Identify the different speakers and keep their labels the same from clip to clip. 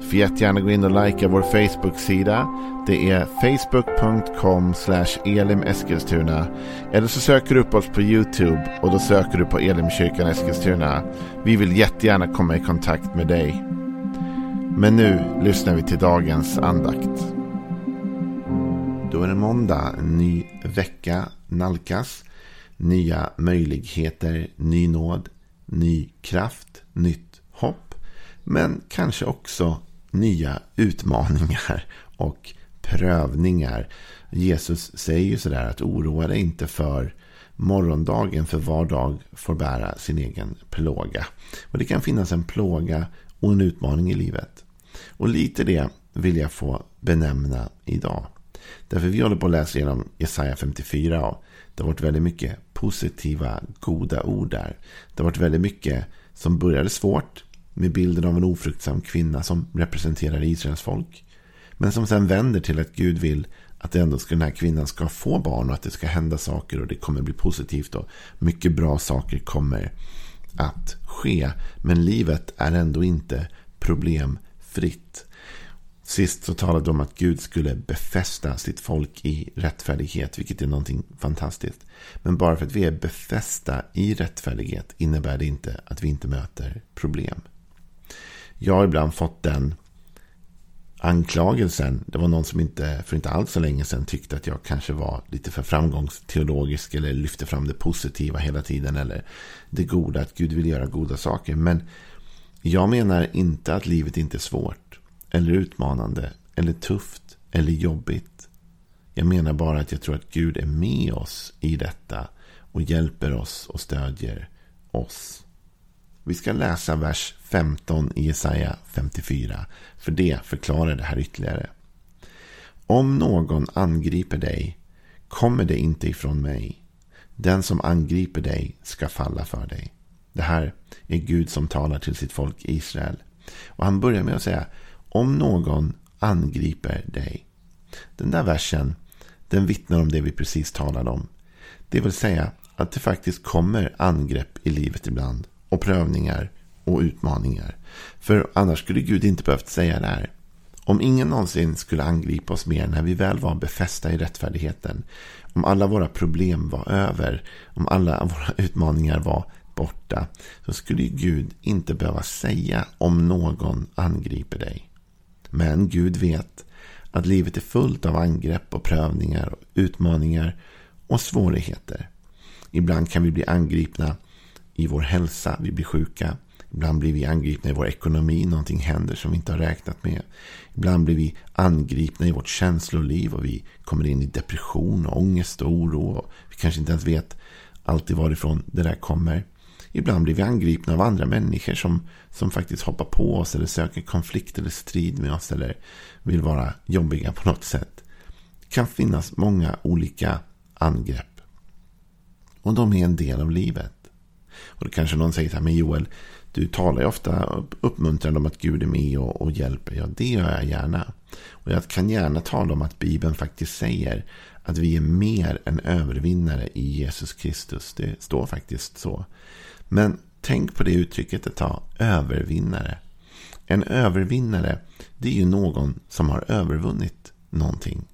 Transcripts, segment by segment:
Speaker 1: Får jättegärna gå in och likea vår Facebook-sida. Det är facebook.com elimeskilstuna. Eller så söker du upp oss på YouTube och då söker du på Elimkyrkan Eskilstuna. Vi vill jättegärna komma i kontakt med dig. Men nu lyssnar vi till dagens andakt. Då är det måndag, en ny vecka nalkas. Nya möjligheter, ny nåd, ny kraft, nytt hopp. Men kanske också nya utmaningar och prövningar. Jesus säger ju sådär att oroa dig inte för morgondagen för var dag får bära sin egen plåga. Och det kan finnas en plåga och en utmaning i livet. Och lite det vill jag få benämna idag. Därför vi håller på att läsa igenom Jesaja 54 och det har varit väldigt mycket positiva, goda ord där. Det har varit väldigt mycket som började svårt med bilden av en ofruktsam kvinna som representerar Israels folk. Men som sen vänder till att Gud vill att ändå ska den här kvinnan ska få barn och att det ska hända saker och det kommer bli positivt och mycket bra saker kommer att ske. Men livet är ändå inte problemfritt. Sist så talade de om att Gud skulle befästa sitt folk i rättfärdighet, vilket är någonting fantastiskt. Men bara för att vi är befästa i rättfärdighet innebär det inte att vi inte möter problem. Jag har ibland fått den anklagelsen. Det var någon som inte för inte alls så länge sedan tyckte att jag kanske var lite för framgångsteologisk eller lyfte fram det positiva hela tiden eller det goda, att Gud vill göra goda saker. Men jag menar inte att livet inte är svårt eller utmanande eller tufft eller jobbigt. Jag menar bara att jag tror att Gud är med oss i detta och hjälper oss och stödjer oss. Vi ska läsa vers 15 i Jesaja 54. För det förklarar det här ytterligare. Om någon angriper dig kommer det inte ifrån mig. Den som angriper dig ska falla för dig. Det här är Gud som talar till sitt folk Israel. Och han börjar med att säga om någon angriper dig. Den där versen den vittnar om det vi precis talade om. Det vill säga att det faktiskt kommer angrepp i livet ibland och prövningar och utmaningar. För annars skulle Gud inte behövt säga det här. Om ingen någonsin skulle angripa oss mer när vi väl var befästa i rättfärdigheten. Om alla våra problem var över. Om alla våra utmaningar var borta. Så skulle Gud inte behöva säga om någon angriper dig. Men Gud vet att livet är fullt av angrepp och prövningar, och utmaningar och svårigheter. Ibland kan vi bli angripna i vår hälsa, vi blir sjuka. Ibland blir vi angripna i vår ekonomi, någonting händer som vi inte har räknat med. Ibland blir vi angripna i vårt känsloliv och vi kommer in i depression, och ångest och oro. Och vi kanske inte ens vet alltid varifrån det där kommer. Ibland blir vi angripna av andra människor som, som faktiskt hoppar på oss eller söker konflikt eller strid med oss eller vill vara jobbiga på något sätt. Det kan finnas många olika angrepp. Och de är en del av livet. Och då kanske någon säger så här, men Joel, du talar ju ofta uppmuntrande om att Gud är med och, och hjälper. Ja, det gör jag gärna. Och jag kan gärna tala om att Bibeln faktiskt säger att vi är mer än övervinnare i Jesus Kristus. Det står faktiskt så. Men tänk på det uttrycket ett tag, övervinnare. En övervinnare, det är ju någon som har övervunnit någonting.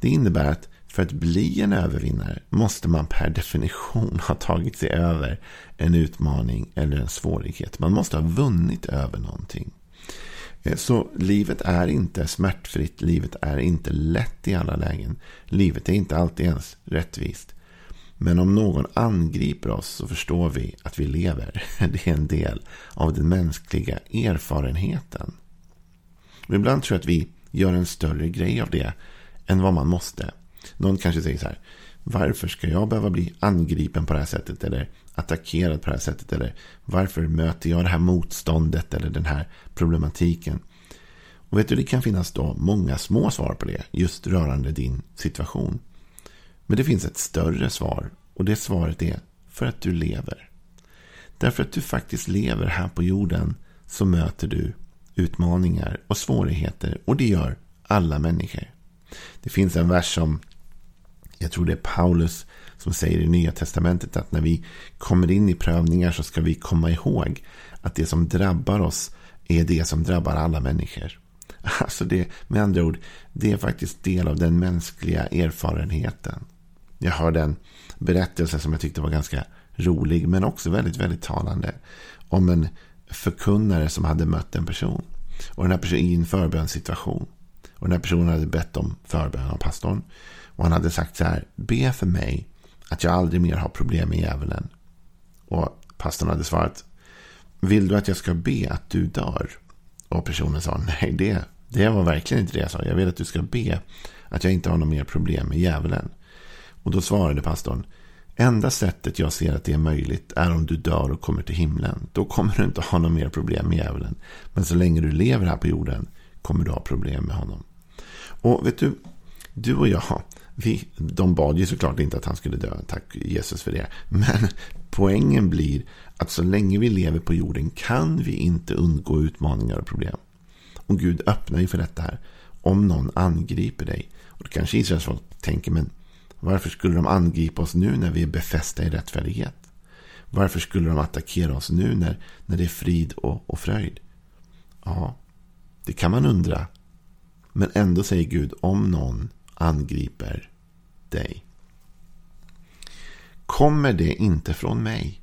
Speaker 1: Det innebär att för att bli en övervinnare måste man per definition ha tagit sig över en utmaning eller en svårighet. Man måste ha vunnit över någonting. Eh, så livet är inte smärtfritt, livet är inte lätt i alla lägen. Livet är inte alltid ens rättvist. Men om någon angriper oss så förstår vi att vi lever. Det är en del av den mänskliga erfarenheten. Och ibland tror jag att vi gör en större grej av det än vad man måste. Någon kanske säger så här. Varför ska jag behöva bli angripen på det här sättet? Eller attackerad på det här sättet? Eller varför möter jag det här motståndet? Eller den här problematiken? Och vet du, det kan finnas då många små svar på det. Just rörande din situation. Men det finns ett större svar. Och det svaret är för att du lever. Därför att du faktiskt lever här på jorden så möter du utmaningar och svårigheter. Och det gör alla människor. Det finns en vers som, jag tror det är Paulus som säger i Nya Testamentet att när vi kommer in i prövningar så ska vi komma ihåg att det som drabbar oss är det som drabbar alla människor. Alltså det, med andra ord, det är faktiskt del av den mänskliga erfarenheten. Jag hörde en berättelse som jag tyckte var ganska rolig men också väldigt, väldigt talande. Om en förkunnare som hade mött en person. Och den här personen i en förbönssituation. Och den här personen hade bett om förbön av pastorn. Och han hade sagt så här. Be för mig att jag aldrig mer har problem med djävulen. Och pastorn hade svarat. Vill du att jag ska be att du dör? Och personen sa nej det, det var verkligen inte det jag sa. Jag vill att du ska be att jag inte har något mer problem med djävulen. Och då svarade pastorn. Enda sättet jag ser att det är möjligt är om du dör och kommer till himlen. Då kommer du inte ha något mer problem med djävulen. Men så länge du lever här på jorden kommer du ha problem med honom. Och vet du, du och jag, vi, de bad ju såklart inte att han skulle dö. Tack Jesus för det. Men poängen blir att så länge vi lever på jorden kan vi inte undgå utmaningar och problem. Och Gud öppnar ju för detta här. Om någon angriper dig. Och då kanske Israels folk tänker, men varför skulle de angripa oss nu när vi är befästa i rättfärdighet? Varför skulle de attackera oss nu när, när det är frid och, och fröjd? Ja, det kan man undra. Men ändå säger Gud, om någon angriper dig. Kommer det inte från mig?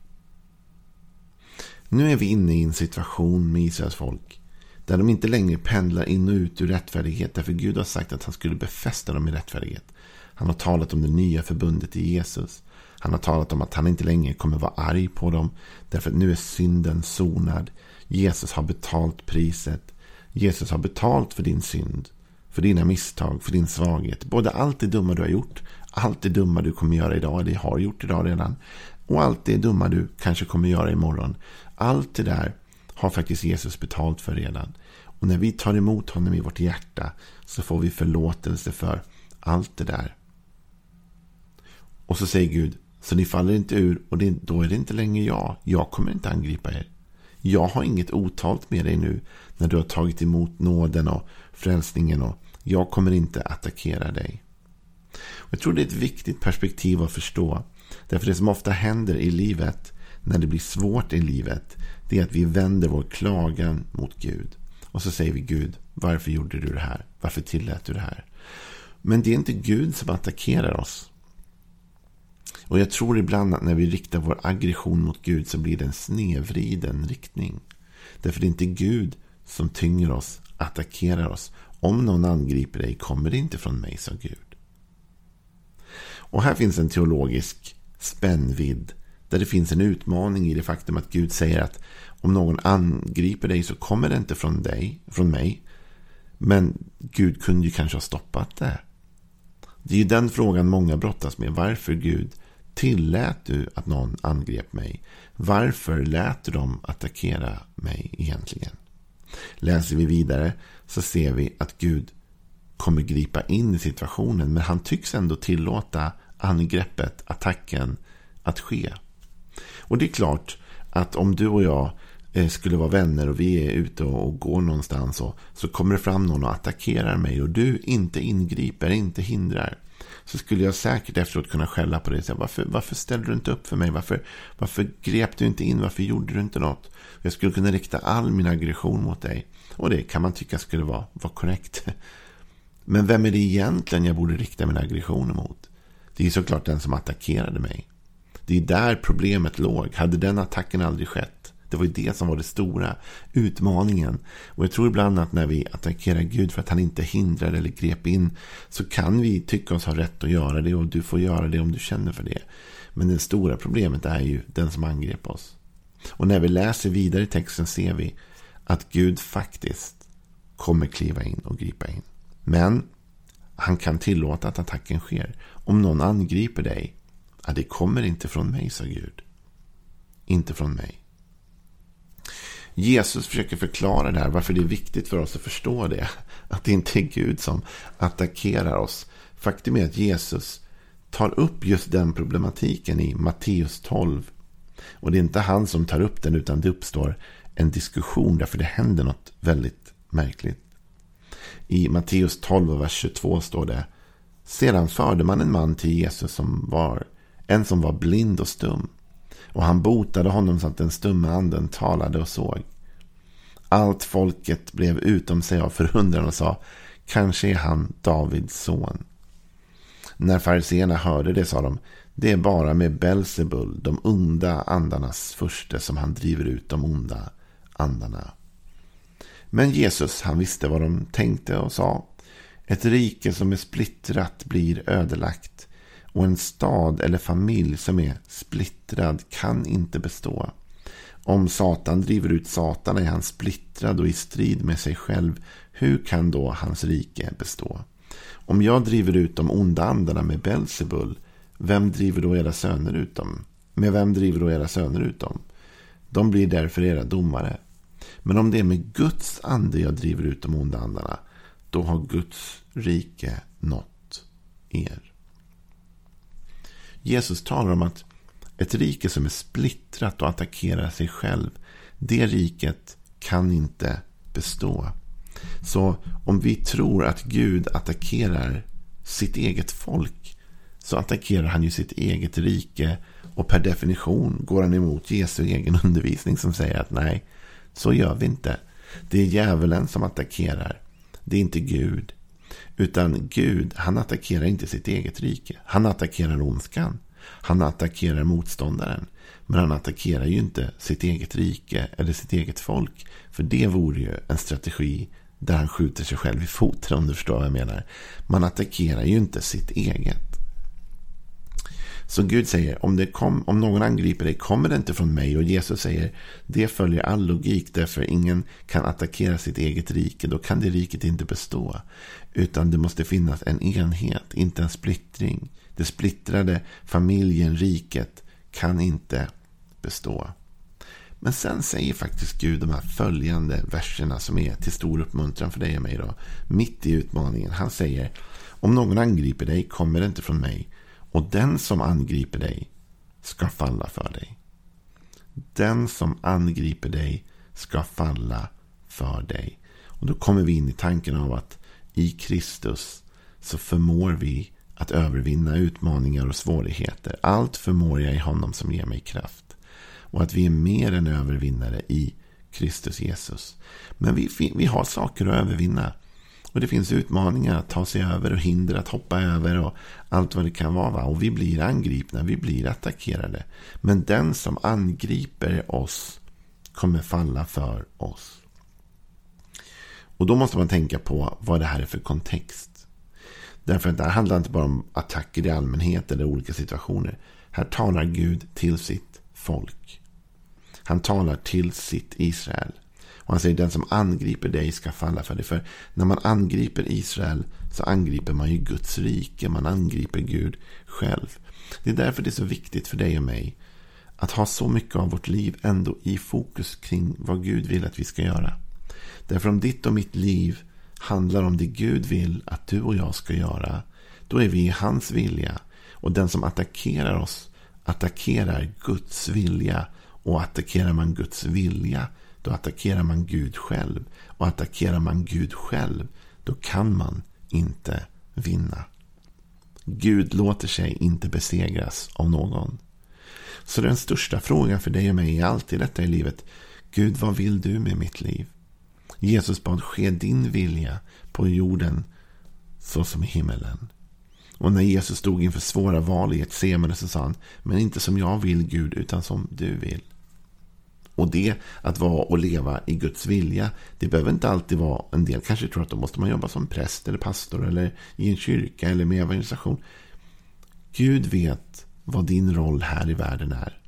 Speaker 1: Nu är vi inne i en situation med Israels folk. Där de inte längre pendlar in och ut ur rättfärdighet. Därför Gud har sagt att han skulle befästa dem i rättfärdighet. Han har talat om det nya förbundet i Jesus. Han har talat om att han inte längre kommer vara arg på dem. Därför att nu är synden sonad. Jesus har betalt priset. Jesus har betalt för din synd. För dina misstag, för din svaghet. Både allt det dumma du har gjort. Allt det dumma du kommer göra idag. Eller har gjort idag redan. Och allt det dumma du kanske kommer göra imorgon. Allt det där har faktiskt Jesus betalt för redan. Och när vi tar emot honom i vårt hjärta så får vi förlåtelse för allt det där. Och så säger Gud, så ni faller inte ur och det, då är det inte längre jag. Jag kommer inte angripa er. Jag har inget otalt med dig nu när du har tagit emot nåden och frälsningen och jag kommer inte attackera dig. Jag tror det är ett viktigt perspektiv att förstå. Därför det som ofta händer i livet när det blir svårt i livet det är att vi vänder vår klagan mot Gud. Och så säger vi Gud, varför gjorde du det här? Varför tillät du det här? Men det är inte Gud som attackerar oss. Och jag tror ibland att när vi riktar vår aggression mot Gud så blir det en snedvriden riktning. Därför det är inte Gud som tynger oss, attackerar oss. Om någon angriper dig kommer det inte från mig, sa Gud. Och här finns en teologisk spännvidd. Där det finns en utmaning i det faktum att Gud säger att om någon angriper dig så kommer det inte från dig, från mig. Men Gud kunde ju kanske ha stoppat det. Det är ju den frågan många brottas med. Varför Gud tillät du att någon angrep mig? Varför lät du dem attackera mig egentligen? Läser vi vidare så ser vi att Gud kommer gripa in i situationen. Men han tycks ändå tillåta angreppet, attacken, att ske. Och det är klart att om du och jag eh, skulle vara vänner och vi är ute och går någonstans och så kommer det fram någon och attackerar mig och du inte ingriper, inte hindrar. Så skulle jag säkert efteråt kunna skälla på dig varför, varför ställde du inte upp för mig? Varför, varför grep du inte in? Varför gjorde du inte något? Jag skulle kunna rikta all min aggression mot dig. Och det kan man tycka skulle vara, vara korrekt. Men vem är det egentligen jag borde rikta min aggression mot? Det är såklart den som attackerade mig. Det är där problemet låg. Hade den attacken aldrig skett. Det var ju det som var det stora utmaningen. Och jag tror ibland att när vi attackerar Gud för att han inte hindrar eller grep in. Så kan vi tycka oss ha rätt att göra det. Och du får göra det om du känner för det. Men det stora problemet är ju den som angrep oss. Och när vi läser vidare i texten ser vi att Gud faktiskt kommer kliva in och gripa in. Men han kan tillåta att attacken sker. Om någon angriper dig Ja, det kommer inte från mig, sa Gud. Inte från mig. Jesus försöker förklara det här, varför det är viktigt för oss att förstå det. Att det inte är Gud som attackerar oss. Faktum är att Jesus tar upp just den problematiken i Matteus 12. Och det är inte han som tar upp den utan det uppstår en diskussion därför det händer något väldigt märkligt. I Matteus 12, vers 22 står det Sedan förde man en man till Jesus som var en som var blind och stum. Och han botade honom så att den stumme anden talade och såg. Allt folket blev utom sig av förundran och sa Kanske är han Davids son. När fariseerna hörde det sa de Det är bara med Belsebul, de onda andarnas furste, som han driver ut de onda andarna. Men Jesus, han visste vad de tänkte och sa. Ett rike som är splittrat blir ödelagt och en stad eller familj som är splittrad kan inte bestå. Om Satan driver ut Satan är han splittrad och i strid med sig själv. Hur kan då hans rike bestå? Om jag driver ut de onda andarna med Belsebul, vem driver då era söner ut dem? Med vem driver då era söner ut dem? De blir därför era domare. Men om det är med Guds ande jag driver ut de onda andarna, då har Guds rike nått er. Jesus talar om att ett rike som är splittrat och attackerar sig själv, det riket kan inte bestå. Så om vi tror att Gud attackerar sitt eget folk så attackerar han ju sitt eget rike och per definition går han emot Jesu egen undervisning som säger att nej, så gör vi inte. Det är djävulen som attackerar. Det är inte Gud. Utan Gud, han attackerar inte sitt eget rike. Han attackerar ondskan. Han attackerar motståndaren. Men han attackerar ju inte sitt eget rike eller sitt eget folk. För det vore ju en strategi där han skjuter sig själv i foten om du förstår vad jag menar. Man attackerar ju inte sitt eget. Så Gud säger, om, det kom, om någon angriper dig kommer det inte från mig. Och Jesus säger, det följer all logik. Därför ingen kan attackera sitt eget rike. Då kan det riket inte bestå. Utan det måste finnas en enhet, inte en splittring. Det splittrade familjen, riket, kan inte bestå. Men sen säger faktiskt Gud de här följande verserna som är till stor uppmuntran för dig och mig. Då, mitt i utmaningen. Han säger, om någon angriper dig kommer det inte från mig. Och den som angriper dig ska falla för dig. Den som angriper dig ska falla för dig. Och då kommer vi in i tanken av att i Kristus så förmår vi att övervinna utmaningar och svårigheter. Allt förmår jag i honom som ger mig kraft. Och att vi är mer än övervinnare i Kristus Jesus. Men vi, vi har saker att övervinna. Och det finns utmaningar att ta sig över och hinder att hoppa över och allt vad det kan vara. Va? Och vi blir angripna, vi blir attackerade. Men den som angriper oss kommer falla för oss. Och då måste man tänka på vad det här är för kontext. Därför att det här handlar inte bara om attacker i allmänhet eller olika situationer. Här talar Gud till sitt folk. Han talar till sitt Israel. Och han säger den som angriper dig ska falla för dig. För när man angriper Israel så angriper man ju Guds rike. Man angriper Gud själv. Det är därför det är så viktigt för dig och mig att ha så mycket av vårt liv ändå i fokus kring vad Gud vill att vi ska göra. Därför om ditt och mitt liv handlar om det Gud vill att du och jag ska göra, då är vi i hans vilja. Och den som attackerar oss attackerar Guds vilja. Och attackerar man Guds vilja, då attackerar man Gud själv. Och attackerar man Gud själv, då kan man inte vinna. Gud låter sig inte besegras av någon. Så den största frågan för dig och mig är alltid detta i livet. Gud, vad vill du med mitt liv? Jesus bad ske din vilja på jorden så som i himmelen. Och när Jesus stod inför svåra val i ett semane så sa han, men inte som jag vill Gud, utan som du vill. Och det, att vara och leva i Guds vilja, det behöver inte alltid vara, en del kanske tror att då måste man jobba som präst eller pastor eller i en kyrka eller med evangelisation. Gud vet vad din roll här i världen är.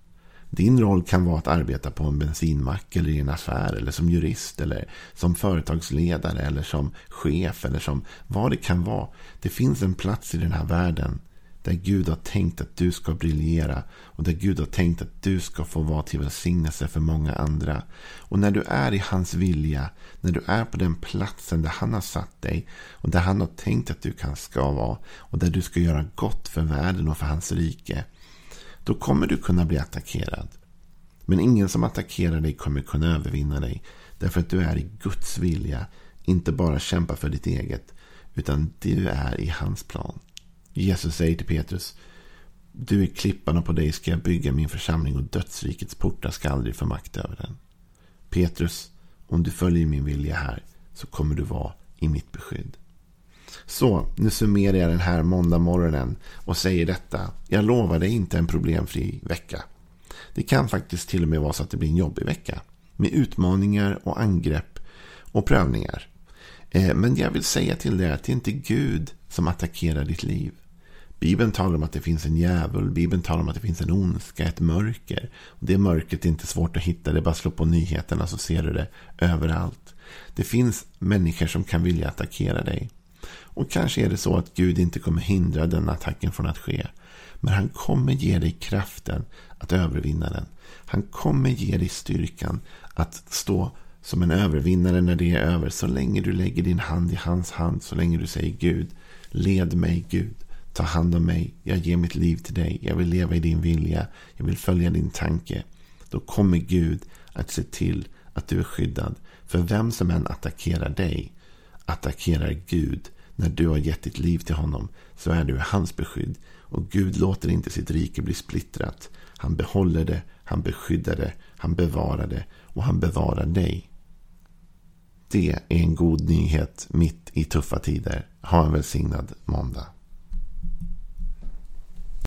Speaker 1: Din roll kan vara att arbeta på en bensinmack eller i en affär eller som jurist eller som företagsledare eller som chef eller som vad det kan vara. Det finns en plats i den här världen där Gud har tänkt att du ska briljera och där Gud har tänkt att du ska få vara till välsignelse för många andra. Och när du är i hans vilja, när du är på den platsen där han har satt dig och där han har tänkt att du kan ska vara och där du ska göra gott för världen och för hans rike då kommer du kunna bli attackerad. Men ingen som attackerar dig kommer kunna övervinna dig. Därför att du är i Guds vilja. Inte bara kämpa för ditt eget. Utan du är i hans plan. Jesus säger till Petrus. Du är klippan och på dig ska jag bygga min församling och dödsrikets portar ska aldrig få makt över den. Petrus, om du följer min vilja här så kommer du vara i mitt beskydd. Så, nu summerar jag den här måndag morgonen och säger detta. Jag lovar dig inte en problemfri vecka. Det kan faktiskt till och med vara så att det blir en jobbig vecka. Med utmaningar och angrepp och prövningar. Eh, men jag vill säga till dig att det är inte Gud som attackerar ditt liv. Bibeln talar om att det finns en djävul. Bibeln talar om att det finns en ondska, ett mörker. Det mörkret är inte svårt att hitta. Det är bara att slå på nyheterna så ser du det överallt. Det finns människor som kan vilja attackera dig. Och kanske är det så att Gud inte kommer hindra den attacken från att ske. Men han kommer ge dig kraften att övervinna den. Han kommer ge dig styrkan att stå som en övervinnare när det är över. Så länge du lägger din hand i hans hand. Så länge du säger Gud, led mig Gud. Ta hand om mig. Jag ger mitt liv till dig. Jag vill leva i din vilja. Jag vill följa din tanke. Då kommer Gud att se till att du är skyddad. För vem som än attackerar dig attackerar Gud när du har gett ditt liv till honom så är du hans beskydd. Och Gud låter inte sitt rike bli splittrat. Han behåller det, han beskyddar det, han bevarar det och han bevarar dig. Det är en god nyhet mitt i tuffa tider. Ha en välsignad måndag.